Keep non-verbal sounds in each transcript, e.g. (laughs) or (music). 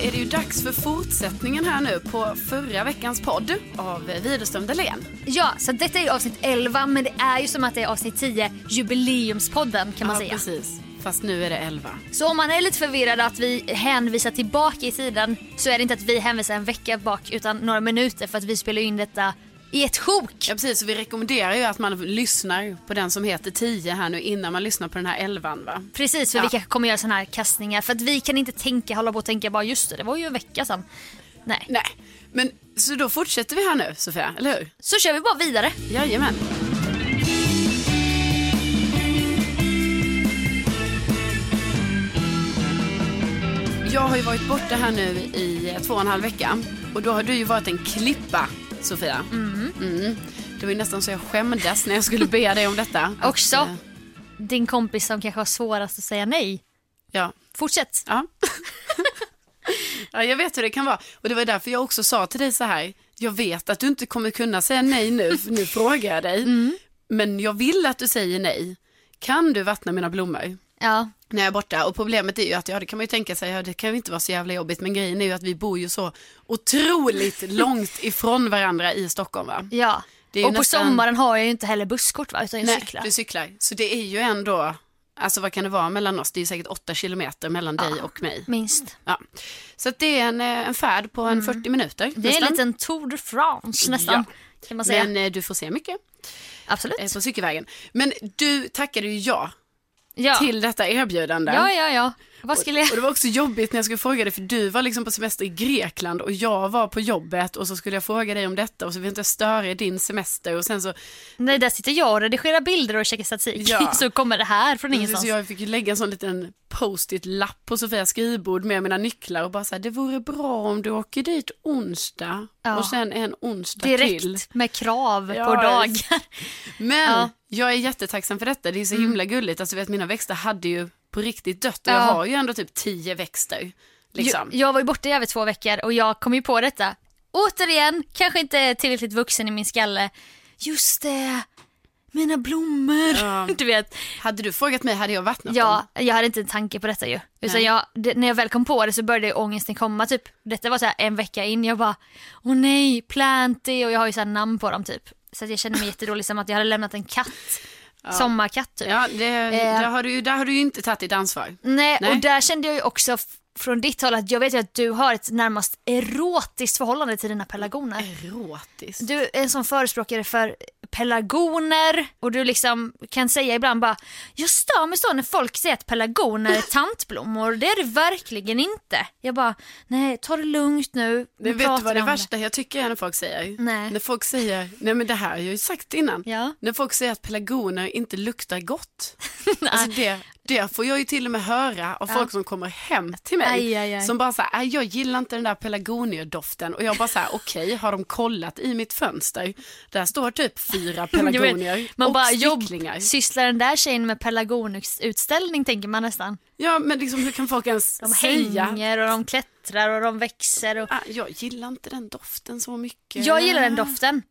Är det ju dags för fortsättningen här nu på förra veckans podd av Widerström Dahlén. Ja, så detta är avsnitt 11 men det är ju som att det är avsnitt 10, jubileumspodden kan man ja, säga. precis. Fast nu är det 11. Så om man är lite förvirrad att vi hänvisar tillbaka i tiden så är det inte att vi hänvisar en vecka bak utan några minuter för att vi spelar in detta i ett sjok. Ja, precis. Så vi rekommenderar ju att man lyssnar på den som heter 10 här nu innan man lyssnar på den här 11 va? Precis, för Ja. vi kanske kommer göra sådana här kastningar för att vi kan inte tänka, hålla på och tänka bara just det, det var ju en vecka sedan. Nej. Nej, men så då fortsätter vi här nu Sofia, eller hur? Så kör vi bara vidare. Jajamän. Jag har ju varit borta här nu i två och en halv vecka och då har du ju varit en klippa Sofia. Mm. Det var ju nästan så jag skämdes när jag skulle be dig om detta. (laughs) Att, Också eh, din kompis som kanske har svårast att säga nej. Ja, Fortsätt. Ja. (laughs) ja, jag vet hur det kan vara. Och det var därför jag också sa till dig så här, jag vet att du inte kommer kunna säga nej nu, nu frågar jag dig. Men jag vill att du säger nej. Kan du vattna mina blommor? Ja, När jag är borta. Och problemet är ju att, ja det kan man ju tänka sig, ja det kan ju inte vara så jävla jobbigt. Men grejen är ju att vi bor ju så otroligt (laughs) långt ifrån varandra i Stockholm va? ja. Och på nästan- sommaren har jag ju inte heller busskort va, utan jag Nej, cyklar. du cyklar. Så det är ju ändå, alltså vad kan det vara mellan oss? Det är ju säkert åtta kilometer mellan dig och mig. Minst. Ja. Så det är en, eh, en färd på en 40 minuter. Mm. Det är en liten Tour de France nästan. Kan man säga. Men eh, du får se mycket Absolut. eh, på cykelvägen. Men du tackade ju ja, Ja. till detta erbjudande. ja, ja, ja. Vad skulle Och jag... det var också jobbigt när jag skulle fråga dig för du var liksom på semester i Grekland och jag var på jobbet och så skulle jag fråga dig om detta och så vill jag inte störa i din semester och sen så, Nej, där sitter jag och redigerar bilder och checkar statistik. Ja. (laughs) Så kommer det här från ingenstans. så jag fick lägga en sån liten post-it-lapp på Sofias skrivbord med mina nycklar och bara säga det vore bra om du åker dit onsdag Ja. och sen en onsdag Direkt till. med krav Ja, på dagar. Men Ja. Mm. jag är jättetacksam för detta. Det är så himla gulligt. Alltså, vet, mina växter hade ju på riktigt dött och jag Ja. har ju ändå typ tio växter. Liksom. Jag, jag var ju borta i över två veckor och jag kom ju på detta. Återigen, kanske inte tillräckligt vuxen i min skalle. Just det, mina blommor. Ja. (laughs) Du vet, Hade du frågat mig hade jag vattnat ja, dem. jag hade inte en tanke på detta ju. Utan jag, det, när jag väl kom på det så började ångesten komma typ. Detta var så en vecka in, jag bara, åh nej, planty och jag har ju så namn på dem typ. Så jag kände mig jättedålig som att jag hade lämnat en katt. Sommarkatt typ. Ja, det, Eh. där, har du, där har du ju inte tagit ditt ansvar. Nej, Nej. och där kände jag ju också från ditt håll att jag vet ju att du har ett närmast erotiskt förhållande till dina pelargoner. Erotiskt. Du är en sån förespråkare för pelargoner och du liksom kan säga ibland bara Jag stör mig så när folk säger att pelargoner är (laughs) tantblommor, det är det verkligen inte. Jag bara, nej ta det lugnt nu. Det nu vet du vad det värsta jag tycker är när folk säger? Nej. När folk säger, nej men det här har jag ju sagt innan. Ja. När folk säger att pelargoner inte luktar gott. (laughs) alltså det, det får jag ju till och med höra av folk som kommer hem till mig. Aj, aj, aj. Som bara säger, "Nej, jag gillar inte den där pelargonierdoften. Och jag bara säger, (laughs) okej, har de kollat i mitt fönster? Där står typ fyra (laughs) pelargonier man och bara, jobb, sticklingar. sysslar den där tjejen med pelargonutställning tänker man nästan. Ja, men liksom hur kan folk ens (laughs) De säga? hänger och de klättrar och de växer. Och... Ah, jag gillar inte den doften så mycket. Jag gillar den doften.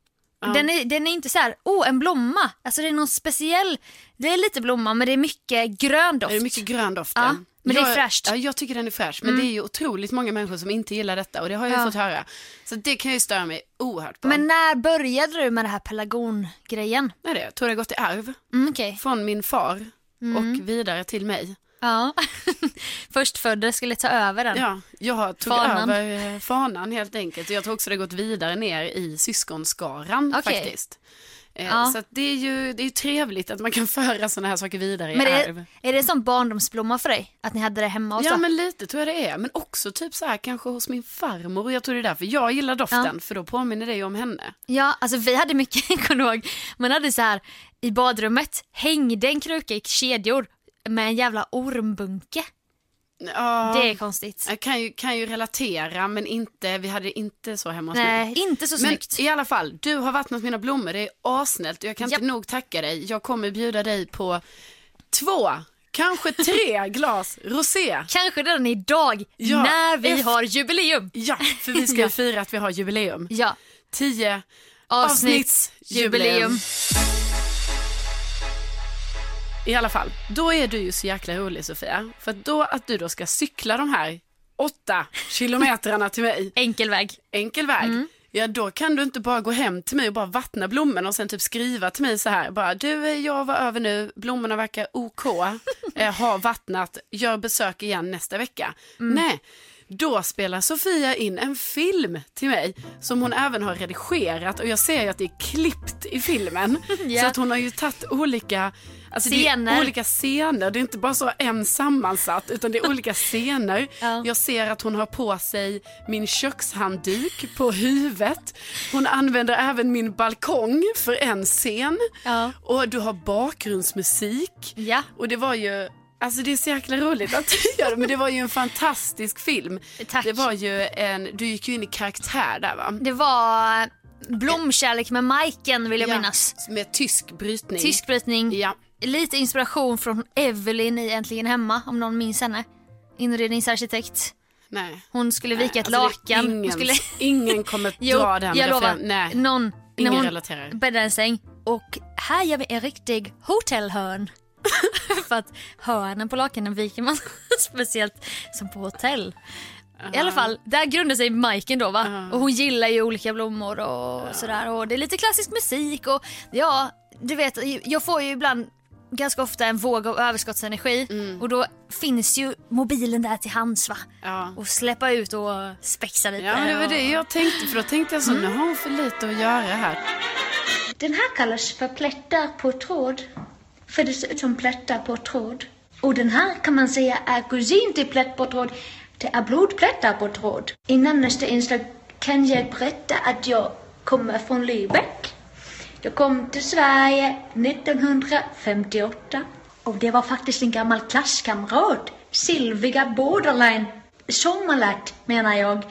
Den, är, den är inte så här, oh en blomma. Alltså det är någon speciell, det är lite blomma men det är mycket grön doft. Det är mycket grön doft. Ja, men det är jag, fräscht. Mm. Ja, jag tycker den är fräsch. Men det är ju otroligt många människor som inte gillar detta och det har jag Ja. fått höra. Så det kan jag ju störa mig oerhört på. Men när började du med det här pelargongrejen? Nej, det, jag tror det har gått i arv Mm, Okej. från min far Mm. och vidare till mig. Ja. (laughs) Förstfödda skulle ta över den. Ja, jag tog Fanan. över eh, fanan helt enkelt. Jag tror också det gått vidare ner i syskonskaran Okej. faktiskt. Eh, Ja. Så det är ju det är trevligt att man kan (laughs) föra sådana här saker vidare Men i är, arv. är det sån barndomsblomma för dig? Att ni hade det hemma och Ja så? men lite tror jag det är. Men också typ så här kanske hos min farmor. Och jag tror det är därför jag gillar doften. För då påminner det ju om henne. Ja, alltså vi hade mycket, (laughs) kommer ihåg, man hade så här i badrummet hängde en kruka i kedjor med en jävla ormbunke. Ja, Det är konstigt. jag kan ju, kan ju relatera men inte, vi hade inte så hemma hos mig. Nej, inte så Men snyggt. i alla fall, du har vattnat mina blommor. Det är assnällt och jag kan Japp. inte nog tacka dig. Jag kommer bjuda dig på två, kanske tre (laughs) glas rosé. Kanske redan idag Ja, när vi efter- har jubileum. Ja, för vi ska ju (laughs) fira att vi har jubileum. Ja, Tio avsnittsjubileum. avsnittsjubileum. I alla fall, då är du ju så jäkla rolig Sofia. För då att du då ska cykla de här åtta kilometrarna till mig, (laughs) Enkel väg. enkel väg. Mm. Ja, då kan du inte bara gå hem till mig och bara vattna blommorna och sen typ skriva till mig så här. Bara, du, jag var över nu, blommorna verkar OK, (laughs) eh, har vattnat, gör besök igen nästa vecka. Mm. Nej, då spelar Sofia in en film till mig som hon även har redigerat och jag ser ju att det är klippt i filmen. (laughs) Ja. Så att hon har ju tagit olika Alltså Det Scener. är olika scener, det är inte bara så en sammansatt utan det är olika (laughs) scener. Ja. Jag ser att hon har på sig min kökshandduk på huvudet. Hon använder även min balkong för en scen. Ja. Och du har bakgrundsmusik. Ja. Och det var ju, alltså det är så jäkla roligt att du gör det, men det var ju en fantastisk film. Tack. Det var ju en, du gick ju in i karaktär där va? Det var Blomkärlek med Majken vill jag Ja, minnas. Med tysk brytning. Tysk brytning. Ja. Lite inspiration från Evelyn i Äntligen Hemma om någon minns henne. Inredningsarkitekt. Nej. Hon skulle vika ett Alltså, lakan. Ingen, skulle... ingen kommer (laughs) dra den jag lovar. Nej, Någon, ingen hon relaterar. bäddar en säng och här gör vi en riktig hotellhörn. (laughs) För att hörnen på lakanen viker man (laughs) speciellt som på hotell. I alla fall, där grundar sig Majken då va? Och hon gillar ju olika blommor och sådär. Och det är lite klassisk musik och ja, du vet, jag får ju ibland ganska ofta en våg av överskottsenergi och då finns ju mobilen där till hands va? Ja. Och släppa ut och spexa lite. Ja, men det var det jag tänkte, för då tänkte jag så, nu har hon för lite att göra här. Den här kallas för plättar på tråd. För det ser ut som plättar på tråd. Och den här kan man säga är kusin till plätt på tråd. Det är blodplättar på tråd. Innan nästa inslag kan jag berätta att jag kommer från Lübeck. Jag kom till Sverige 1958. Och det var faktiskt en gammal klasskamrat, Silvia Borderline, sommarlärt menar jag,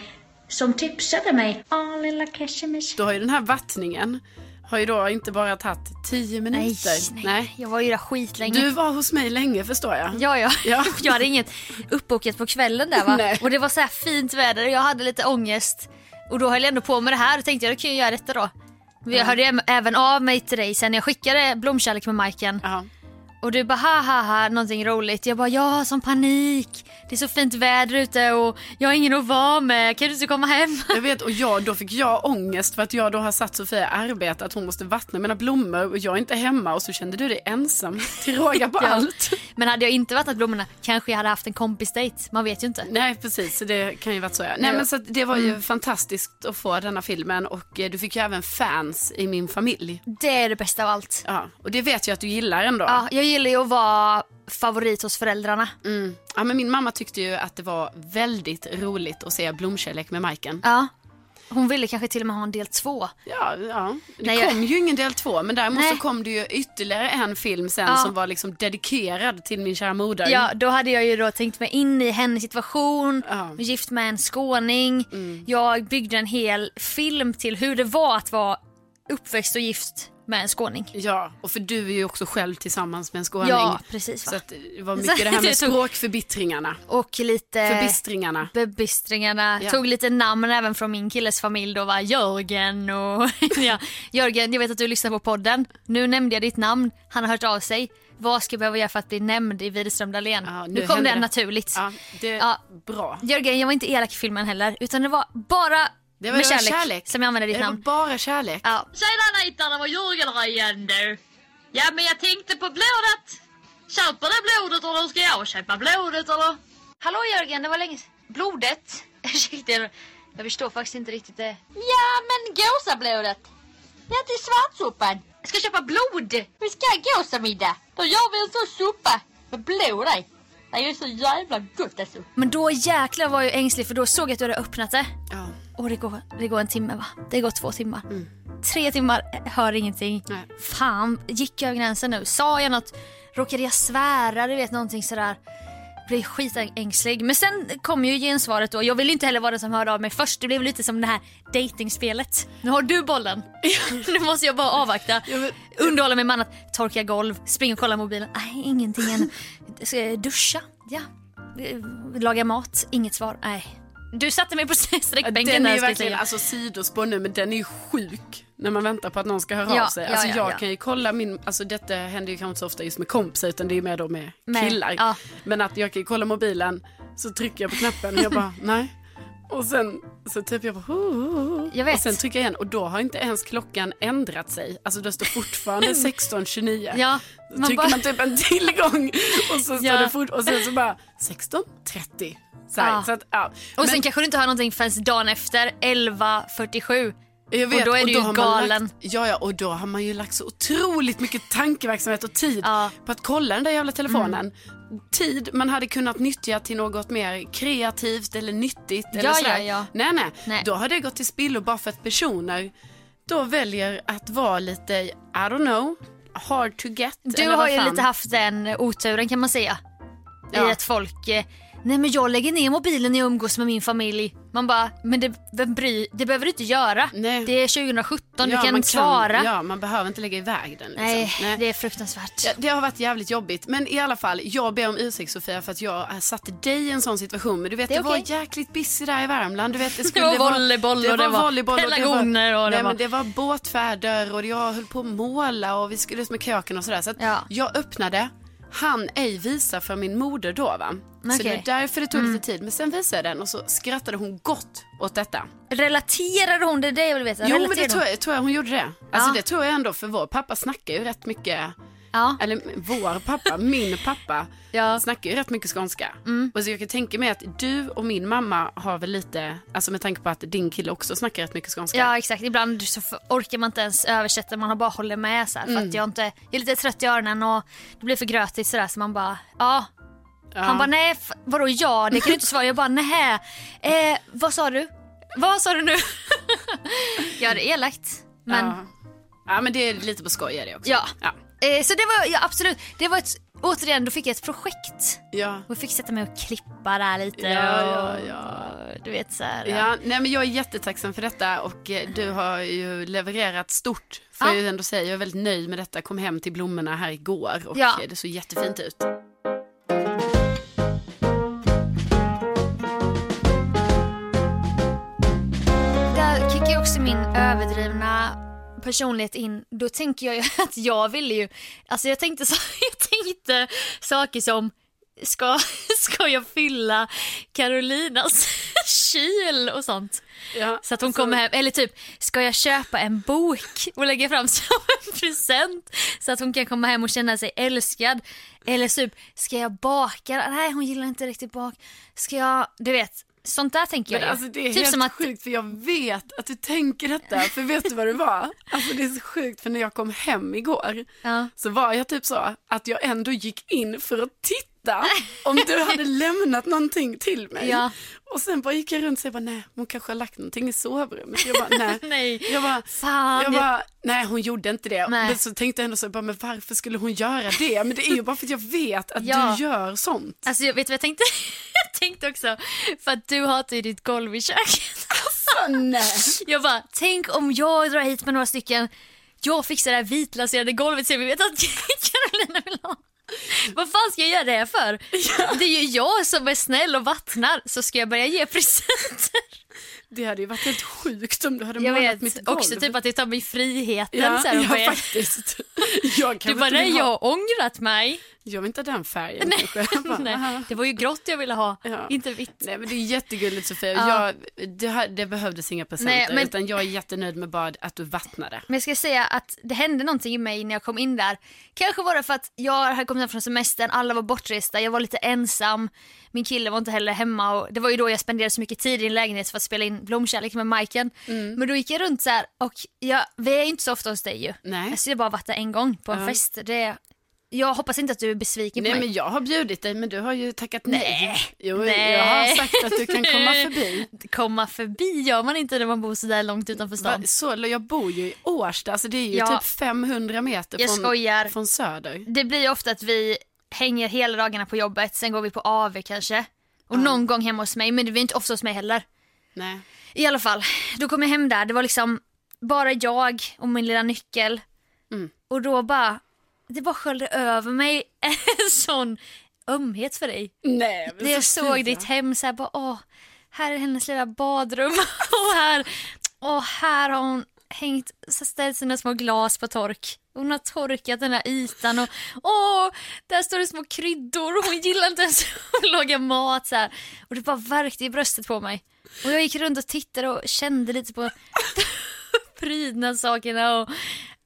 som tipsade mig. Åh, lilla Kessemis. Då har ju den här vattningen, har ju då inte bara tagit tio Nej, minuter. nej, jag var ju där skitlänge. Du var hos mig länge förstår jag. Ja, ja. Ja. (laughs) jag hade inget uppbokat på kvällen där va. Nej. Och det var så här fint väder och jag hade lite ångest. Och då höll jag ändå på med det här och tänkte jag då kan jag göra detta då. Jag hörde även av mig till dig sen jag skickade blomkärlek med Majken. Ja. Och du bara ha ha ha någonting roligt. Jag bara jag har sån panik. Det är så fint väder ute och jag har ingen att vara med. Kan du inte komma hem? (laughs) Jag vet och jag, då fick jag ångest för att jag då har satt Sofia i arbete att hon måste vattna mina blommor och jag är inte hemma och så kände du dig ensam (laughs) till råga på Ja. allt. Men hade jag inte vattnat blommorna kanske jag hade haft en kompis-date. Man vet ju inte. Nej precis, så det kan ju varit så ja. Nej men så att det var ju fantastiskt att få denna filmen och eh, du fick ju även fans i min familj. Det är det bästa av allt. Ja, och det vet jag att du gillar ändå. Ja, jag gillar ju att vara favorit hos föräldrarna. Mm. Ja, men min mamma tyckte ju att det var väldigt roligt att se Blomkärlek med Majken. Ja. Hon ville kanske till och med ha en del två. Ja, ja. Det Nej, jag- kom ju ingen del två, men däremot Nej. så kom det ju ytterligare en film sen Ja. som var liksom dedikerad till min kära moder. Ja, då hade jag ju då tänkt mig in i hennes situation, Ja. Mm. gift med en skåning. Jag byggde en hel film till hur det var att vara uppväxt och gift med en skåning. Ja, och för du är ju också själv tillsammans med en skåning. Ja, precis. Så Va? att det var (laughs) mycket det här med (laughs) språkförbittringarna. Och lite Förbistringarna. bebistringarna. Ja. Tog lite namn även från min killes familj då var Jörgen och (laughs) ja, Jörgen, jag vet att du lyssnar på podden. Nu nämnde jag ditt namn, han har hört av sig. Vad ska jag behöva göra för att bli nämnd i Widerström Dahlén? Ja, nu nu kom det det. naturligt. Ja, det Ja. bra. Jörgen, jag var inte elak i filmen heller, utan det var bara Det var med kärlek. kärlek, kärlek. som jag använde ditt det namn. var bara kärlek. Ja. Tjena Anita, det var Jörgen igen du. Ja men jag tänkte på blodet. Köper det blodet eller ska jag köpa blodet eller? Hallå Jörgen, det var länge. Blodet? (laughs) Ursäkta, jag- jag förstår faktiskt inte riktigt det. Ja men gåsablodet. Ja till svartsoppan. Jag ska köpa blod! Vi ska ha gåsamiddag. Då gör vi en sån soppa med blod i. Det är ju så jävla gott alltså. Men då jäklar var jag ängslig för då såg jag att du hade öppnat det. Ja. Och det går, det går en timme va? Det går två timmar. Tre timmar, eh, hör ingenting. Nej. Fan, gick jag över gränsen nu? Sa jag något? Råkade jag svära? Du vet någonting sådär. Blev skitängslig. Men sen kom ju gensvaret då. Jag ville inte heller vara den som hörde av mig först. Det blev lite som det här datingspelet. Nu har du bollen. (laughs) nu måste jag bara avvakta. Underhålla mig med annat. Torka golv, springa och kolla mobilen. Nej, ingenting än. Duscha? Ja. Laga mat? Inget svar. Nej. Du satte mig på (laughs) sträckbänken Den är ju jag verkligen, alltså sidospår nu, men den är ju sjuk när man väntar på att någon ska höra Ja, av sig. Alltså ja, jag ja. kan ju kolla min, alltså detta händer ju kanske inte så ofta just med kompisar utan det är ju mer då med Med- killar. Men att jag kan ju kolla mobilen, så trycker jag på knappen och jag bara (laughs) nej. Och sen så typ jag bara. Jag vet. Och sen trycker jag igen och då har inte ens klockan ändrat sig. Alltså det står fortfarande (laughs) 16.29. Ja, man trycker bara- man typ en tillgång och så står Ja. det fort och sen så bara 16.30. Så, Ja. så att, ja. Och Men- sen kanske du inte har någonting förrän dagen efter 11.47. Jag vet, Och då är du ju galen. Lagt, ja, ja, och då har man ju lagt så otroligt mycket tankeverksamhet och tid Ja. Mm. på att kolla den där jävla telefonen. Tid man hade kunnat nyttja till något mer kreativt eller nyttigt. Eller Ja, sådär. ja, ja. Nej, nej, Nej. Då har det gått till spillo bara för att personer då väljer att vara lite, I don't know, hard to get. Du eller har ju fan. lite haft den oturen kan man säga. Ja. I att folk, eh, nej men jag lägger ner mobilen när jag umgås med min familj. Man bara, men det, vem bry, det behöver du inte göra. Nej. Det är 2017, Ja, du kan svara. Ja, man behöver inte lägga iväg den. Liksom. nej, det är fruktansvärt. Ja, det har varit jävligt jobbigt. Men i alla fall, jag ber om ursäkt Sofia för att jag satte dig i en sån situation. Men du vet, Det det, är var jäkligt busy där i Värmland. Du vet, det, (laughs) Det skulle, var volleyboll och det var volleyboll och det och det nej, var- Men det var båtfärder och jag höll på att måla och vi skulle ut med köken och sådär. Så att Ja. jag öppnade, han ej visa för min moder då va. Så Okej. det var därför det tog Mm. lite tid. Men sen visade jag den och så skrattade hon gott åt detta. Relaterade hon det? det jag vill veta. Jo men det Relaterade tror jag, tror jag hon gjorde det. Alltså Ja. det tror jag ändå för vår pappa snackar ju rätt mycket Ja. eller vår pappa, min pappa, (laughs) Ja. snackar ju rätt mycket skånska. Mm. Och så jag kan tänka mig att du och min mamma har väl lite, alltså med tanke på att din kille också snackar rätt mycket skånska. Ja exakt, ibland så orkar man inte ens översätta, man har bara håller med så här, för Mm. att jag inte, jag är lite trött i öronen och det blir för grötigt sådär så man bara, ja. Ja. Han bara nej, vadå ja, det kan du inte svara. Jag bara nej, eh, vad sa du? Vad sa du nu? (laughs) ja det är elakt. Men Ja. ja men det är lite på skoj är det också. ja. Ja. Eh, så det var, ja absolut, det var ett, återigen då fick jag ett projekt. Ja. Och fick sätta mig och klippa där lite Ja, ja, och, ja. du vet så här, Ja, nej men jag är jättetacksam för detta och eh, du har ju levererat stort. Får Ja. jag ju ändå säga. Jag är väldigt nöjd med detta. Kom hem till blommorna här igår och Ja. det såg jättefint ut. Där kickar också min överdrivna personlighet in, då tänker jag ju (laughs) att jag ville ju, alltså jag tänkte, så, (laughs) jag tänkte saker som Ska, (laughs) ska jag fylla Carolinas kyl och sånt? Ja, Så att hon alltså- kommer hem, eller typ, ska jag köpa en bok och lägga fram som en present så att hon kan komma hem och känna sig älskad? Eller typ, ska jag baka? Nej, hon gillar inte riktigt bak. Ska jag, du vet, sånt där tänker jag Men alltså det är typ helt att, sjukt för jag vet att du tänker detta. För vet du vad det var? Alltså det är så sjukt för när jag kom hem igår ja. så var jag typ så att jag ändå gick in för att titta om du hade (laughs) lämnat någonting till mig. Ja. Och sen bara gick jag runt och sa nej hon kanske har lagt någonting i sovrummet. Jag bara nej. (laughs) Nej. Jag bara, Fan, jag bara, nej hon gjorde inte det. Nej. Men så tänkte jag ändå så, bara, men varför skulle hon göra det? Men det är ju bara för att jag vet att Ja. du gör sånt. Alltså jag vet vad jag tänkte? (laughs) jag tänkte också, för att du hatar ju ditt golv i köket. Alltså, nej. Jag bara, tänk om jag drar hit med några stycken, jag fixar det här vitlaserade golvet som vi vet att Carolina vill ha. (laughs) Vad fan ska jag göra det för? (laughs) Det är ju jag som är snäll och vattnar, så ska jag börja ge presenter? Det hade ju varit helt sjukt om du hade Jag målat vet mitt golv. också typ att det tar mig friheten. Ja, så här, och ja börja- faktiskt. Jag du (laughs) kan bara, inte nej jag ha, har ångrat mig. jag vill inte ha den färgen Nej, (laughs) bara, nej, det var ju grått jag ville ha, Ja. inte vitt. Nej men det är jättegulligt Sofia. Ja. Jag, det, det behövdes inga presenter Nej, men- utan jag är jättenöjd med bara att du vattnade. Men jag ska säga att det hände någonting i mig när jag kom in där. Kanske var det för att jag hade kommit hem från semestern, alla var bortresta, jag var lite ensam. Min kille var inte heller hemma och det var ju då jag spenderade så mycket tid i en lägenhet för att spela in Blomkärlek med Majken. Mm. Men då gick jag runt så här och jag, vi är inte så ofta hos dig ju. Nej. Jag skulle bara varit där en gång på en Ja. fest. Det, jag hoppas inte att du är besviken på Nej mig. men jag har bjudit dig men du har ju tackat nej. Nej. Jo, Nej. jag har sagt att du kan komma (laughs) förbi. Komma förbi gör man inte när man bor så där långt utanför stan. Va, Så, jag bor ju i Årsta, alltså det är ju Ja. typ 500 meter Jag från, skojar. från söder. Det blir ju ofta att vi hänger hela dagarna på jobbet, sen går vi på AV kanske. Och någon gång hemma hos mig, men det var inte ofta hos mig heller. Nej. I alla fall, då kom jag hem där, det var liksom bara jag och min lilla nyckel. Mm. Och då bara, det bara sköljde över mig (laughs) en sån ömhet för dig. Nej, men jag så såg ditt hem så här bara, åh, här är hennes lilla badrum (laughs) och här, åh, här har hon hängt, så ställt sina små glas på tork. Hon har torkat den här ytan och åh, där står det små kryddor och hon gillar inte ens (laughs) att laga mat så här. Och det bara värkte i bröstet på mig. Och jag gick runt och tittade och kände lite på (laughs) prydnadssakerna och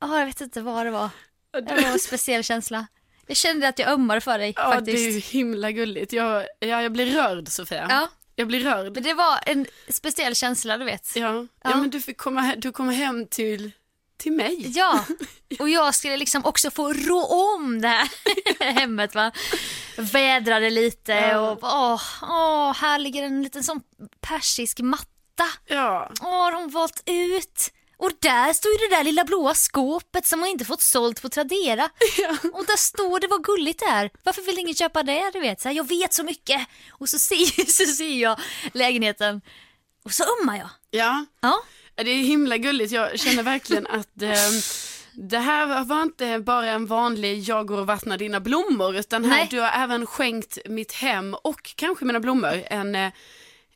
åh, jag vet inte vad det var. Det var en speciell känsla. Jag kände att jag ömmade för dig Ja, faktiskt. det är ju himla gulligt. Jag, ja, jag blir rörd Sofia. Ja. Jag blir rörd. Men det var en speciell känsla, du vet. Ja, ja. Ja. men du fick komma, du kommer hem till, till mig. Ja, (laughs) och jag skulle liksom också få rå om det här (laughs) hemmet va. Vädrade lite Ja. och åh, åh, här ligger en liten sån persisk matta. Ja, Åh, har hon valt ut. Och där står ju det där lilla blåa skåpet som hon inte fått sålt på Tradera. (laughs) Och där står det, vad gulligt det är. Varför vill ingen köpa det? Du vet, så här, jag vet så mycket. Och så ser, så ser jag lägenheten och så ömmar jag. ja. Ja. Det är himla gulligt. Jag känner verkligen att eh, det här var inte bara en vanlig jag går och vattnar dina blommor utan här, Nej. du har även skänkt mitt hem och kanske mina blommor en, eh,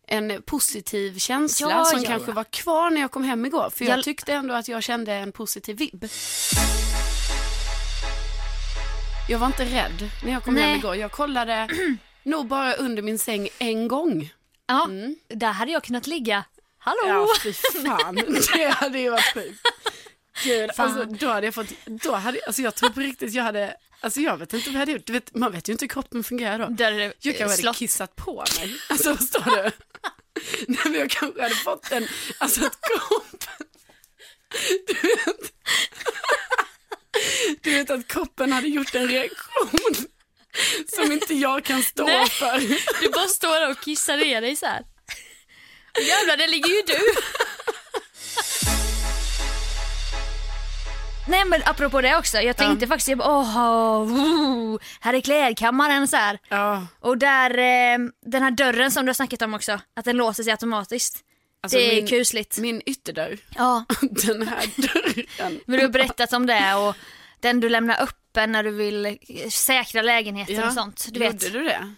en positiv känsla Ja, som ja, kanske ja. var kvar när jag kom hem igår. För jag Jag- tyckte ändå att jag kände en positiv vibb. Jag var inte rädd när jag kom Nej. hem igår. Jag kollade nog bara under min säng en gång. Ja, där hade jag kunnat ligga. Hallå! Ja, fy fan. (laughs) Det hade ju varit sjukt. Gud, Fan. alltså, då hade jag fått, då hade, alltså jag tror på riktigt jag hade, alltså jag vet inte vad jag hade gjort. Du vet, man vet ju inte hur kroppen fungerar då. Där är det, Jag kanske hade kissat på mig. Alltså förstår du? (laughs) Nej men jag kanske hade fått en, alltså att kroppen, du vet. Du vet att kroppen hade gjort en reaktion som inte jag kan stå Nej. för. Du bara står där och kissar ner dig så här. Jävlar, där ligger ju du. Nej men apropå det också, jag tänkte faktiskt, jag bara, åh, oh, här är klädkammaren så här. Ja, Och där, eh, den här dörren som du har snackat om också, att den låser sig automatiskt. alltså det är min, kusligt. min ytterdörr, Ja, (laughs) den här dörren. men du har berättat om det och den du lämnar öppen när du vill eh, säkra lägenheten och sånt. Du vet. Gjorde du det?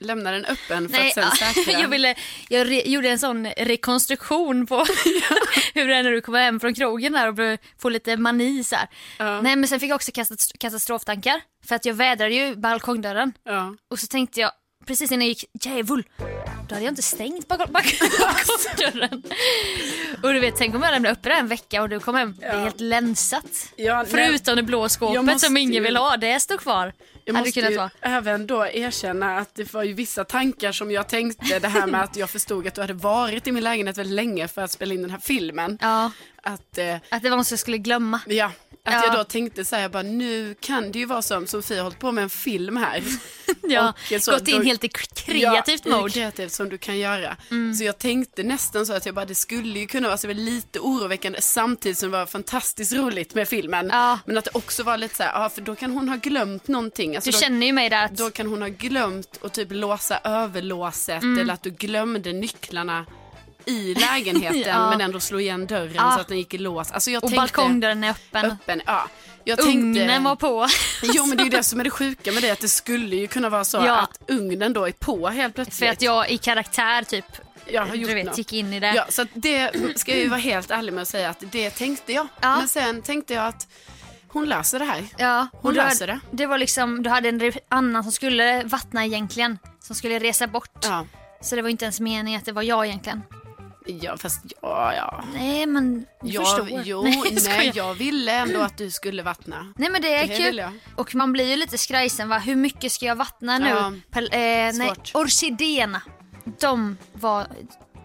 Lämna den öppen för Nej, att sen (laughs) säkra. jag, ville, jag re, gjorde en sån rekonstruktion på (laughs) (laughs) hur det är när du kommer hem från krogen där och börjar få lite mani så här. Ja. Nej men sen fick jag också kastat- katastroftankar för att jag vädrade ju balkongdörren Ja. och så tänkte jag precis innan jag gick, djävul, då hade jag inte stängt bak- bak- balkongdörren. (laughs) och du vet, tänk om jag lämnar uppe där en vecka och du kommer hem, det är helt länsat. Ja. Förutom det blå skåpet måste som ingen vill ha, det står kvar. Jag hade måste ju även då erkänna att det var ju vissa tankar som jag tänkte, det här med att jag förstod att du hade varit i min lägenhet väldigt länge för att spela in den här filmen. Ja, Att, eh, att det var som jag skulle glömma. ja, att Ja. jag då tänkte så här, jag bara, nu kan det ju vara som Sofie har hållit på med en film här. (laughs) Ja, Och så gått in då- helt i kreativt ja, mode. kreativt som du kan göra. Så jag tänkte nästan så att jag bara, det skulle ju kunna vara så lite oroväckande samtidigt som det var fantastiskt roligt med filmen. Ja. Men att det också var lite så här, ja för då kan hon ha glömt någonting. Alltså Du då, känner ju mig där att då kan hon ha glömt att typ låsa överlåset Mm. eller att du glömde nycklarna i lägenheten (laughs) Ja. men ändå slå igen dörren Ja. så att den gick i lås. Alltså jag och tänkte, balkongdörren är öppen. öppen. Ja. Jag tänkte, Ugnen var på. (laughs) Jo men det är ju det (laughs) som är det sjuka med det att det skulle ju kunna vara så Ja. att ugnen då är på helt plötsligt. För att jag i karaktär typ, jag har gjort vet, något. gick in i det. Ja, så att det ska jag ju vara helt ärlig med att säga att det tänkte jag. Ja. Men sen tänkte jag att hon löser det här. Ja, Hon löser hade, det. Det var liksom, du hade en annan som skulle vattna egentligen. Som skulle resa bort. Ja, Så det var inte ens meningen att det var jag egentligen. Ja fast ja, ja. Nej men, du Jag, förstår. jo, (laughs) nej, jag nej, jag ville ändå att du skulle vattna. nej men det är Det kul. jag. Och man blir ju lite skrajsen va, hur mycket ska jag vattna nu? Ja, Pel- eh, nej, orkidéerna. De var,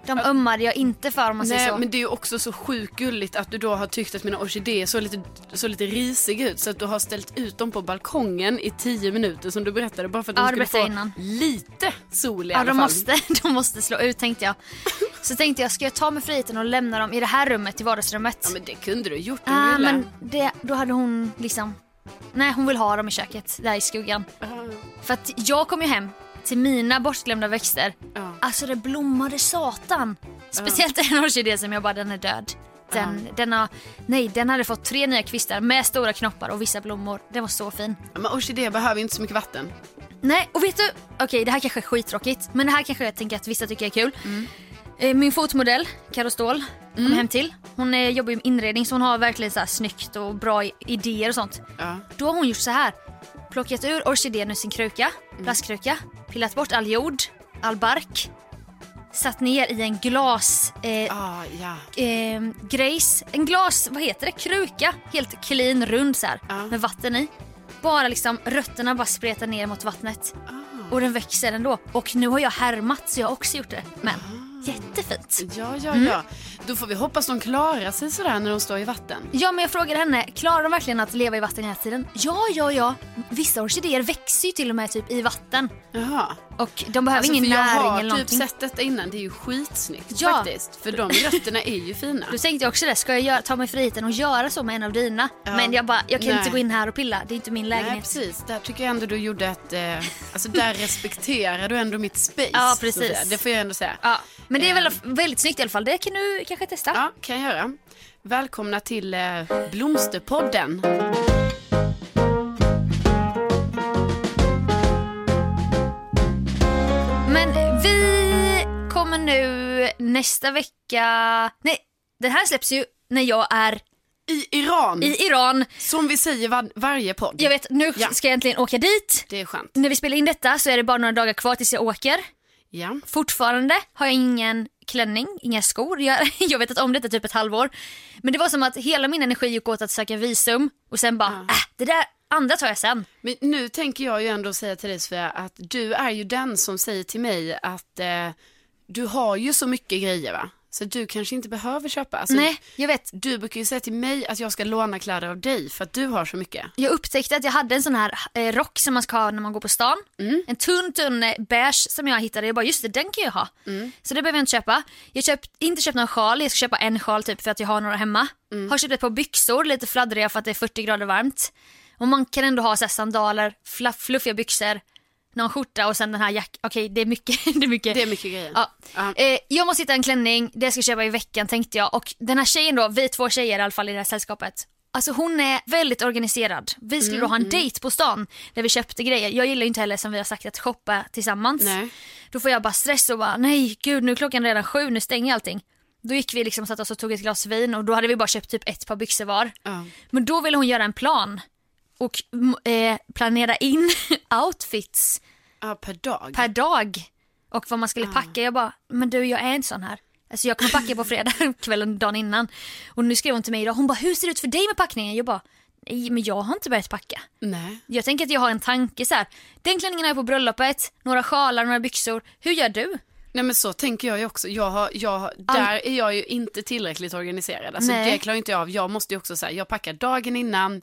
de ömmade jag inte för om man säger Nej, så. men det är ju också så sjukt gulligt att du då har tyckt att mina orkidéer såg lite, så lite risiga ut så att du har ställt ut dem på balkongen i tio minuter som du berättade bara för att Ja, de skulle få innan. lite sol i Ja, alla de fall. måste, (laughs) de måste slå ut tänkte jag. Så tänkte jag, ska jag ta mig friheten och lämna dem i det här rummet, i vardagsrummet? Ja men det kunde du gjort om ah, du men det, då hade hon liksom, nej hon vill ha dem i köket, där i skuggan. Ah, För att jag kom ju hem till mina bortglömda växter. ja. Alltså det blommade satan. Speciellt en orkidé som jag bara, den är död. Den, den, har, nej, den hade fått tre nya kvistar med stora knoppar och vissa blommor. Den var så fin. Men orkidéer behöver inte så mycket vatten. Nej, och vet du? Okej, det här kanske är skittråkigt. Men det här kanske jag tänker att vissa tycker är kul. Eh, Min fotmodell, Karo Ståhl, kom hem till. Hon eh, jobbar ju med inredning så hon har verkligen så här snyggt och bra idéer och sånt. Ja. Då har hon gjort så här. Plockat ur orkidén ur sin kruka, plastkruka, pillat bort all jord, all bark, satt ner i en glas eh, Ah, ja. eh, grejs, en glas, vad heter det, kruka, helt clean, rund så här, Ja. med vatten i. Bara liksom rötterna bara spretar ner mot vattnet. Ah. Och den växer ändå. Och nu har jag härmat så jag har också gjort det. Men jättefint. Ja, ja, Mm. ja. Då får vi hoppas de klarar sig sådär när de står i vatten. Ja men jag frågade henne, klarar de verkligen att leva i vatten hela tiden? Ja, ja, ja. Vissa orkidéer växer ju till och med typ i vatten. Jaha. Och de behöver Alltså, ingen jag näring har eller typ någonting. sett detta innan, det är ju skitsnyggt Ja. faktiskt. För de rötterna är ju fina. Då tänkte jag också det, ska jag ta mig friheten och göra så med en av dina? Ja. Men jag bara, jag kan Nej. inte gå in här och pilla, det är inte min Nej lägenhet. precis, där tycker jag ändå du gjorde ett, eh, alltså där (laughs) respekterar du ändå mitt space. Ja, precis. Det får jag ändå säga. Ja, men det är väl Eh. väldigt snyggt i alla fall. Det kan du kanske testa. Ja, kan jag göra. Välkomna till eh, Blomsterpodden. Kommer nu nästa vecka... Nej, den här släpps ju när jag är I Iran, i Iran. som vi säger var, varje podd. Jag vet, nu Ja. ska jag äntligen åka dit. Det är skönt. När vi spelar in detta så är det bara några dagar kvar tills jag åker. Ja. Fortfarande har jag ingen klänning, inga skor. Jag, (laughs) jag vet att om detta typ ett halvår. Men det var som att hela min energi gick åt att söka visum och sen bara, äh, det där andra tar jag sen. Men nu tänker jag ju ändå säga till dig Sofia att du är ju den som säger till mig att eh, du har ju så mycket grejer va? Så du kanske inte behöver köpa. Alltså, Nej, jag vet. Du brukar ju säga till mig att jag ska låna kläder av dig för att du har så mycket. Jag upptäckte att jag hade en sån här eh, rock som man ska ha när man går på stan. En tunn, tunn eh, beige som jag hittade. Jag bara, just det, den kan jag ha. Så det behöver jag inte köpa. Jag har inte köpt någon sjal, jag ska köpa en sjal typ för att jag har några hemma. Har köpt ett par byxor, lite fladdriga för att det är 40 grader varmt. Och man kan ändå ha så sandaler, fluff, fluffiga byxor, någon skjorta och sen den här jackan. Okej, det är mycket. (laughs) det är mycket. Det är mycket grejer. Ja. Eh, jag måste hitta en klänning, det ska jag köpa i veckan tänkte jag. Och den här tjejen då, vi två tjejer i alla fall i det här sällskapet. Alltså hon är väldigt organiserad. Vi skulle då ha en dejt på stan där vi köpte grejer. Jag gillar ju inte heller som vi har sagt att shoppa tillsammans. Nej. Då får jag bara stress och bara nej gud nu är klockan redan sju, nu stänger allting. Då gick vi liksom satt oss och tog ett glas vin och då hade vi bara köpt typ ett par byxor var. Ja. Men då ville hon göra en plan och eh, planera in (laughs) outfits Ja, per dag. per dag och vad man skulle packa. Jag bara, men du jag är inte sån här. Alltså jag kommer packa på fredag (laughs) kvällen dagen innan. Och nu skrev hon till mig idag, hon bara hur ser det ut för dig med packningen? Jag bara, nej men jag har inte börjat packa. Nej. Jag tänker att jag har en tanke så här. den klänningen har jag på bröllopet, några sjalar, några byxor. Hur gör du? Nej men så tänker jag ju också. Jag har, jag, har- där är jag ju inte tillräckligt organiserad. Alltså Nej. det klarar inte jag av. Jag måste ju också säga, jag packar dagen innan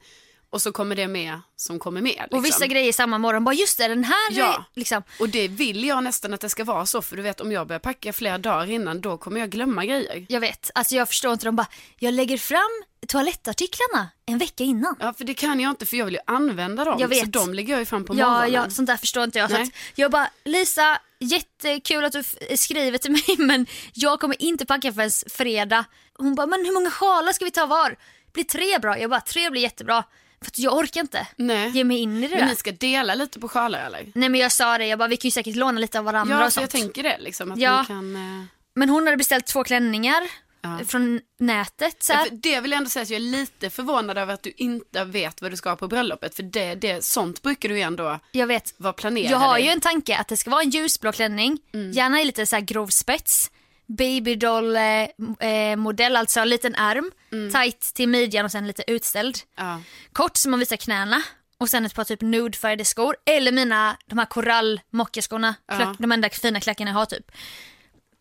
och så kommer det med som kommer med. Liksom. Och vissa grejer samma morgon, bara just det den här Ja. liksom. Och det vill jag nästan att det ska vara så. För du vet om jag börjar packa flera dagar innan då kommer jag glömma grejer. Jag vet, alltså jag förstår inte, de bara, jag lägger fram toalettartiklarna en vecka innan. Ja för det kan jag inte för jag vill ju använda dem. Jag vet. Så de lägger jag ju fram på Ja, morgonen. ja, sånt där förstår inte jag. Så Nej. att jag bara, Lisa, jättekul att du skriver till mig (laughs) men jag kommer inte packa förrän fredag. Hon bara, men hur många sjalar ska vi ta var? Blir tre bra? Jag bara, tre blir jättebra. För att jag orkar inte Nej. ge mig in i det Men där. ni ska dela lite på sjalar eller? Nej men jag sa det, jag bara, vi kan ju säkert låna lite av varandra Ja, och så jag sånt. tänker det liksom. Att Ja. ni kan... eh, Men hon hade beställt två klänningar Ja. från nätet. Så Ja, här. för det vill jag ändå säga att jag är lite förvånad över att du inte vet vad du ska ha på bröllopet. För det, det, sånt brukar du ju ändå Jag vet. vara planerad Jag har i. ju en tanke att det ska vara en ljusblå klänning, Mm. gärna i lite så här grov spets, babydoll eh, modell, alltså en liten ärm, tight till midjan och sen lite utställd. Mm. Ja. Kort så man visar knäna och sen ett par typ nudefärgade skor eller mina de här korall mockaskorna, Ja. de enda fina klackarna jag har typ.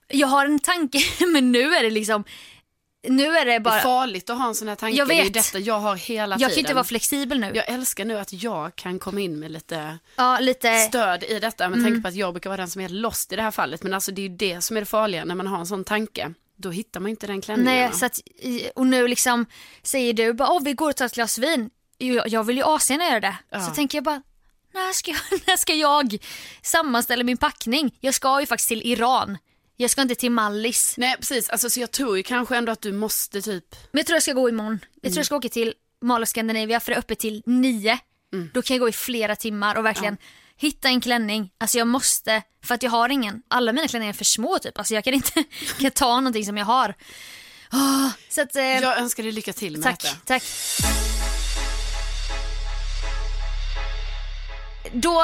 Jag har en tanke (laughs) men nu är det liksom, nu är det Det är bara, farligt att ha en sån här tanke. Jag Det är vet. detta jag har hela jag tiden. kan inte vara flexibel nu. Jag älskar nu att jag kan komma in med lite Ja, lite, stöd i detta med Mm. tanke på att jag brukar vara den som är lost i det här fallet. Men alltså det är ju det som är det farliga när man har en sån tanke. Då hittar man inte den klänningen. Nej, så att, och nu liksom säger du bara, åh vi går och tar ett glas vin. Jag, jag vill ju asgärna göra det. Ja. Så tänker jag bara, när ska, jag, (laughs) när ska jag sammanställa min packning? Jag ska ju faktiskt till Iran. Jag ska inte till Mallis. Nej precis, alltså, så jag tror ju kanske ändå att du måste typ, Men jag tror jag ska gå imorgon. Jag Mm. tror jag ska åka till Mall of Scandinavia för det är öppet till nio. Mm. Då kan jag gå i flera timmar och verkligen hitta en klänning. Alltså jag måste, för att jag har ingen. Alla mina klänningar är för små typ. Alltså jag kan inte (laughs) kan ta någonting som jag har. Åh, så att, eh, jag önskar dig lycka till med Tack, detta. tack. Då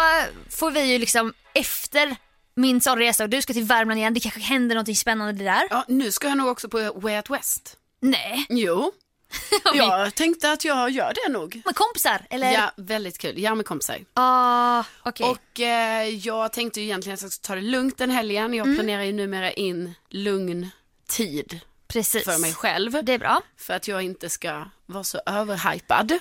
får vi ju liksom efter min sån resa och du ska till Värmland igen, det kanske händer någonting spännande där. Ja, nu ska jag nog också på Way Out West. Nej, Jo, (laughs) jag tänkte att jag gör det nog. med kompisar eller? Ja, väldigt kul. Ja, med kompisar. Ah, okej. Och eh, jag tänkte ju egentligen att jag ska ta det lugnt den helgen. Jag Mm. planerar ju numera in lugn tid Precis. för mig själv. Det är bra. För att jag inte ska vara så överhypad.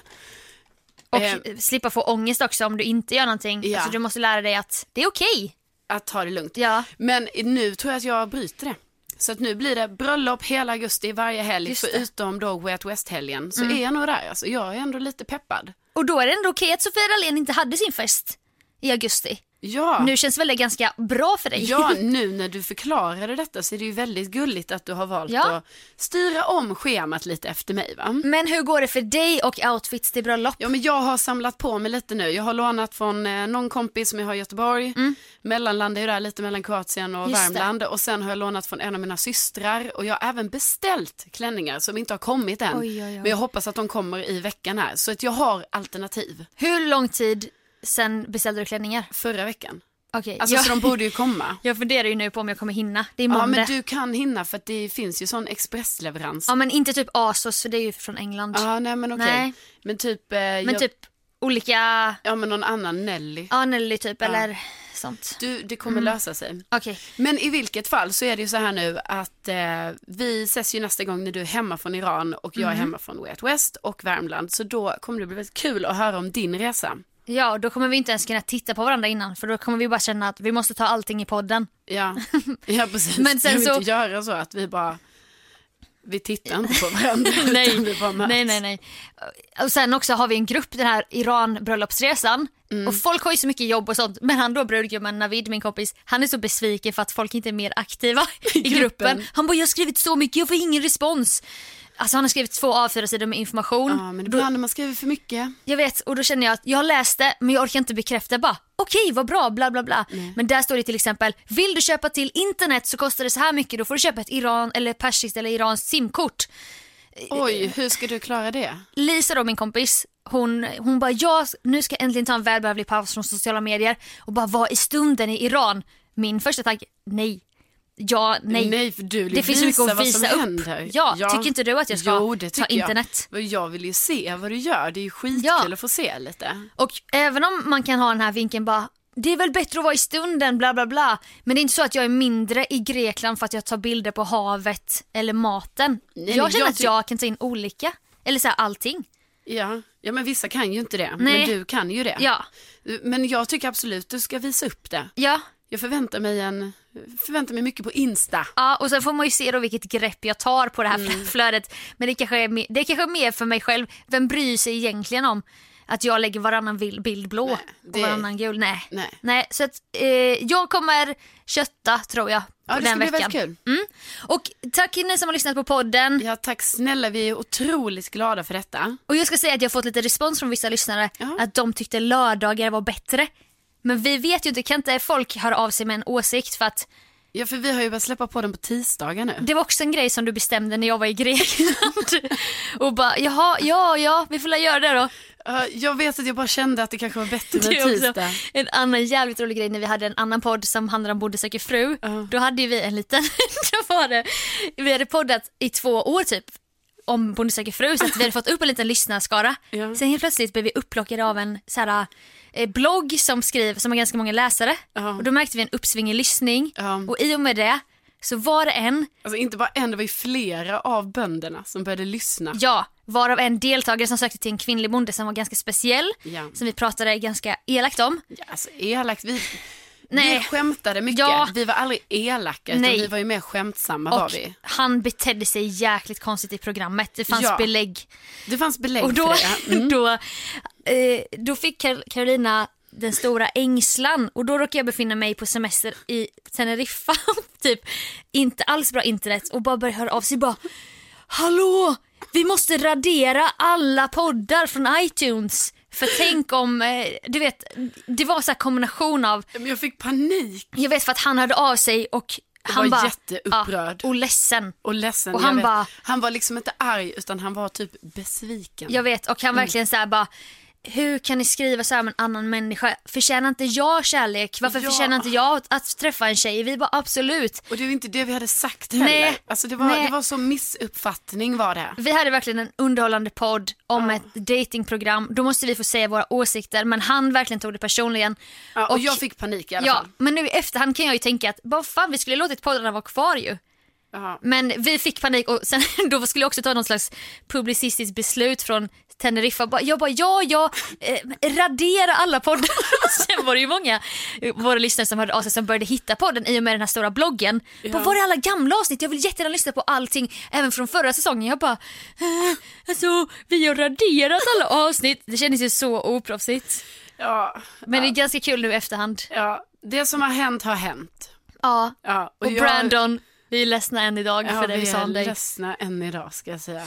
Och Eh. slippa få ångest också om du inte gör någonting. Ja. Alltså, du måste lära dig att det är okej. Att ta det lugnt. Ja. Men nu tror jag att jag bryter det. Så att nu blir det bröllop hela augusti varje helg. Mm. förutom då Way Out West-helgen. Så är jag nog där. Alltså, jag är ändå lite peppad. Och då är det ändå okej att Sofia Dalén inte hade sin fest i augusti. Ja. Nu känns väl det ganska bra för dig? Ja, (laughs) nu när du förklarade detta så är det ju väldigt gulligt att du har valt Ja. att styra om schemat lite efter mig va? Men hur går det för dig och outfits till bröllop? Ja men jag har samlat på mig lite nu. Jag har lånat från eh, någon kompis som jag har i Göteborg. Mellanland är ju där lite mellan Kroatien och Mm. Just det. Värmland. Och sen har jag lånat från en av mina systrar. Och jag har även beställt klänningar som inte har kommit än. Oj, oj, oj. Men jag hoppas att de kommer i veckan här. Så att jag har alternativ. Hur lång tid sen beställde du klänningar? Förra veckan. Okej, Alltså jag, så de borde ju (laughs) komma. jag funderar ju nu på om jag kommer hinna. Det är Ja måndag. men du kan hinna för att det finns ju sån expressleverans. Ja men inte typ Asos för det är ju från England. Ja, nej men okej. Nej. Men typ, eh, men jag, typ olika, ja men någon annan Nelly. ja Nelly typ eller sånt. Du, det kommer Mm. lösa sig. Okej. Men i vilket fall så är det ju så här nu att eh, vi ses ju nästa gång när du är hemma från Iran och jag är hemma från Way West och Värmland. Så då kommer det bli väldigt kul att höra om din resa. Ja då kommer vi inte ens kunna titta på varandra innan för då kommer vi bara känna att vi måste ta allting i podden. Ja, (laughs) ja precis. Men sen kan vi så- inte göra så att vi bara, vi tittar inte på varandra. (laughs) nej, utan vi bara möts. nej, nej, nej. Och sen också har vi en grupp, den här Iran-bröllopsresan. Mm. Och folk har ju så mycket jobb och sånt. Men han då, brudgummen Navid, min kompis, han är så besviken för att folk inte är mer aktiva (laughs) i gruppen. gruppen. Han bara, jag har skrivit så mycket, jag får ingen respons. Alltså han har skrivit två A4-sidor med information. Ja, men ibland när man skriver för mycket. Jag vet och då känner jag att jag har läst det men jag orkar inte bekräfta bara okej vad bra bla bla bla. Men där står det till exempel vill du köpa till internet så kostar det så här mycket då får du köpa ett Iran eller persiskt eller iranskt simkort. Oj, hur ska du klara det? Lisa då min kompis hon, hon bara ja nu ska jag äntligen ta en välbehövlig paus från sociala medier och bara vara i stunden i Iran. Min första tanke nej. Ja, nej. Nej, för du vill Det finns mycket att vad visa som upp. händer. Ja, tycker inte du att jag ska jo, det ta internet? Jag. jag vill ju se vad du gör. Det är ju skitkul Ja. att få se lite. Och även om man kan ha den här vinkeln bara det är väl bättre att vara i stunden bla bla bla. Men det är inte så att jag är mindre i Grekland för att jag tar bilder på havet eller maten. Nej, jag känner jag att jag kan ta in olika. Eller så här allting. Ja. ja, men vissa kan ju inte det. Nej. Men du kan ju det. Ja. Men jag tycker absolut du ska visa upp det. Ja. Jag förväntar mig, en, förväntar mig mycket på Insta. Ja, och sen får man ju se då vilket grepp jag tar på det här Mm. flödet. Men det kanske, är, mer- det kanske är mer för mig själv. Vem bryr sig egentligen om att jag lägger varannan bild blå Nej, och det- varannan gul? Nej. Nej. så att eh, jag kommer kötta tror jag. Ja, det ska den bli veckan. väldigt kul. Mm. Och tack ni som har lyssnat på podden. Ja, tack snälla. Vi är otroligt glada för detta. Och jag ska säga att jag har fått lite respons från vissa lyssnare Ja. att de tyckte lördagar var bättre. Men vi vet ju inte, kan inte folk höra av sig med en åsikt för att Ja, för vi har ju börjat släppa på den på tisdagar nu. det var också en grej som du bestämde när jag var i Grekland. (laughs) och bara, jaha, ja, ja, vi får väl göra det då. Ja, jag vet att jag bara kände att det kanske var bättre med tisdag. en annan jävligt rolig grej när vi hade en annan podd som handlade om Bonde söker fru. Ja. Då hade vi en liten, (laughs) då var det, vi hade poddat i två år typ om Bonde söker fru så att vi hade fått upp en liten lyssnarskara. Ja. Sen helt plötsligt blev vi upplockade av en så här, eh, blogg som skriver, som har ganska många läsare. Ja. Och då märkte vi en uppsving i lyssning Ja. och i och med det så var det en, Alltså inte bara en, det var ju flera av bönderna som började lyssna. ja, varav en deltagare som sökte till en kvinnlig bonde som var ganska speciell. Ja. Som vi pratade ganska elakt om. Ja, alltså elakt. Vi, Nej. vi skämtade mycket. Ja. Vi var aldrig elaka, utan Nej. vi var ju mer skämtsamma var Och vi. han betedde sig jäkligt konstigt i programmet. Det fanns Ja. belägg. Det fanns belägg Och då, för det. (laughs) Mm. då, eh, då fick Carolina den stora ängslan och då råkade jag befinna mig på semester i Teneriffa. (laughs) typ inte alls bra internet och bara började höra av sig bara Hallå! Vi måste radera alla poddar från iTunes. För tänk om, eh, du vet, det var så här kombination av Men jag fick panik jag vet för att han hörde av sig och han var bara, jätteupprörd. Ja, och ledsen. och ledsen. Och han bara- han var liksom inte arg, utan han var typ besviken. Jag vet och han verkligen så här bara hur kan ni skriva så här om en annan människa? Förtjänar inte jag kärlek? Varför Ja. förtjänar inte jag att, att träffa en tjej? Vi bara absolut. Och det var inte det vi hade sagt heller. Nej. Alltså det var, Nej. det var så missuppfattning var det. Vi hade verkligen en underhållande podd om ett datingprogram. Då måste vi få säga våra åsikter men han verkligen tog det personligen. Ja, och, jag fick panik i alla Ja, fall. men nu i efterhand kan jag ju tänka att vad fan vi skulle låtit poddarna vara kvar ju. Ja. Men vi fick panik och sen (laughs) då skulle jag också ta någon slags publicistiskt beslut från Teneriffa. Jag bara ja, ja, eh, radera alla poddar. (laughs) sen var det ju många eh, våra lyssnare som hörde av sig som började hitta podden i och med den här stora bloggen. Bara, var är alla gamla avsnitt? Jag vill jättegärna lyssna på allting, även från förra säsongen. Jag bara, eh, alltså vi har raderat alla avsnitt. Det kändes ju så oproffsigt. Ja, Men det är ganska kul nu i efterhand. ja, det som har hänt har hänt. Ja, Ja, och jag- Brandon, vi är ledsna än idag Ja, för det vi vi sa är om dig. ledsna än idag ska jag säga.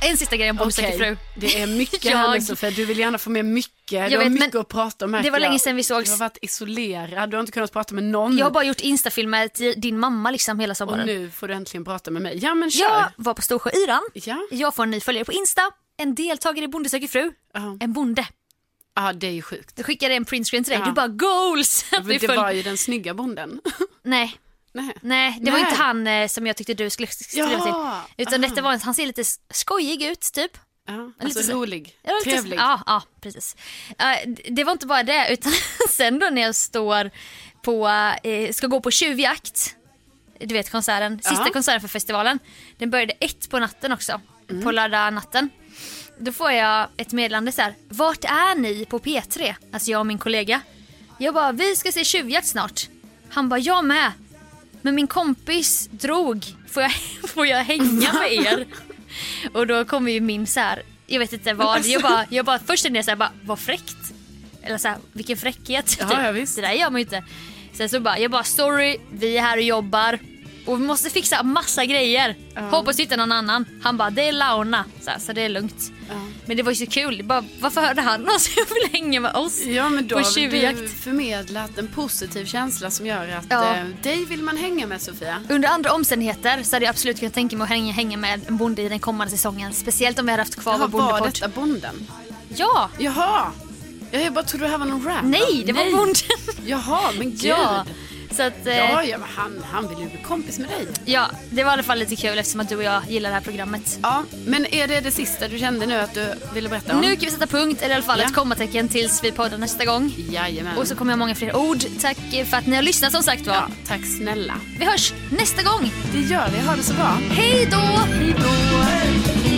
En sista grej om söker Okej, fru. Det är mycket (laughs) Jag- här nu Sofia, du vill gärna få med mycket. Du har vet, mycket att prata om. märker det var länge jag. sedan vi sågs. Du har varit isolerad, du har inte kunnat prata med någon. Jag har bara gjort instafilmer till din mamma liksom hela Och sommaren. nu får du äntligen prata med mig. Ja men kör. Jag var på Storsjö Yran. Ja. Jag får en ny följare på Insta. En deltagare i Bonde söker fru. Ja. En bonde. Ja, det är ju sjukt. Jag skickade en printscreen till dig. Ja. Du bara goals! (laughs) Det föll- var ju den snygga bonden. (laughs) Nej, Nej. nej, det var Nej. inte han eh, som jag tyckte du skulle skriva Jaha, till. Utan aha. detta var han ser lite skojig ut typ. Ja, alltså så- rolig, Ja, lite- trevlig. Ja, ja precis. D- det var inte bara det utan (laughs) sen då när jag står på, eh, ska gå på tjuvjakt. Du vet konserten, sista Ja. konserten för festivalen. Den började ett på natten också. Mm. På lördag natten. Då får jag ett meddelande så här. Vart är ni på P3? Alltså jag och min kollega. Jag bara, vi ska se tjuvjakt snart. Han bara, jag med. Men min kompis drog. Får jag, (laughs) får jag hänga med er? Och då kommer ju min så här, jag vet inte vad. Jag bara, jag bara först kände jag så här, bara, vad fräckt. Eller så här, vilken fräckhet. Ja, ja, visst. Det där gör man ju inte. Sen så bara, jag bara sorry, vi är här och jobbar. Och vi måste fixa massa grejer. Hoppas du hittar någon annan. Han bara, det är Launa, så, här, så det är lugnt. Men det var ju så kul. Bara, varför hörde han oss (laughs) vill hänga med oss Ja men då på har du förmedlat en positiv känsla som gör att Ja. eh, dig vill man hänga med Sofia. Under andra omständigheter så hade jag absolut kunnat tänka mig att hänga, hänga med en bonde i den kommande säsängen. Speciellt om vi hade haft kvar Jaha, vår var bondepodd. detta bonden? Ja! Jaha! Ja, jag bara trodde det här var någon rap. Nej, det var Nej. bonden. Jaha, men gud. ja. Så att, eh, Ja, ja, men han, han vill ju bli kompis med dig. ja, det var i alla fall lite kul eftersom att du och jag gillar det här programmet. Ja, men är det det sista du kände nu att du ville berätta om? Nu kan vi sätta punkt, eller i alla fall Ja. ett kommatecken tills vi poddar nästa gång. Jajamän. Och så kommer jag många fler ord. Tack för att ni har lyssnat som sagt var. Ja, tack snälla. Vi hörs nästa gång. Det gör vi. Ha det så bra. Hej då! Hej då!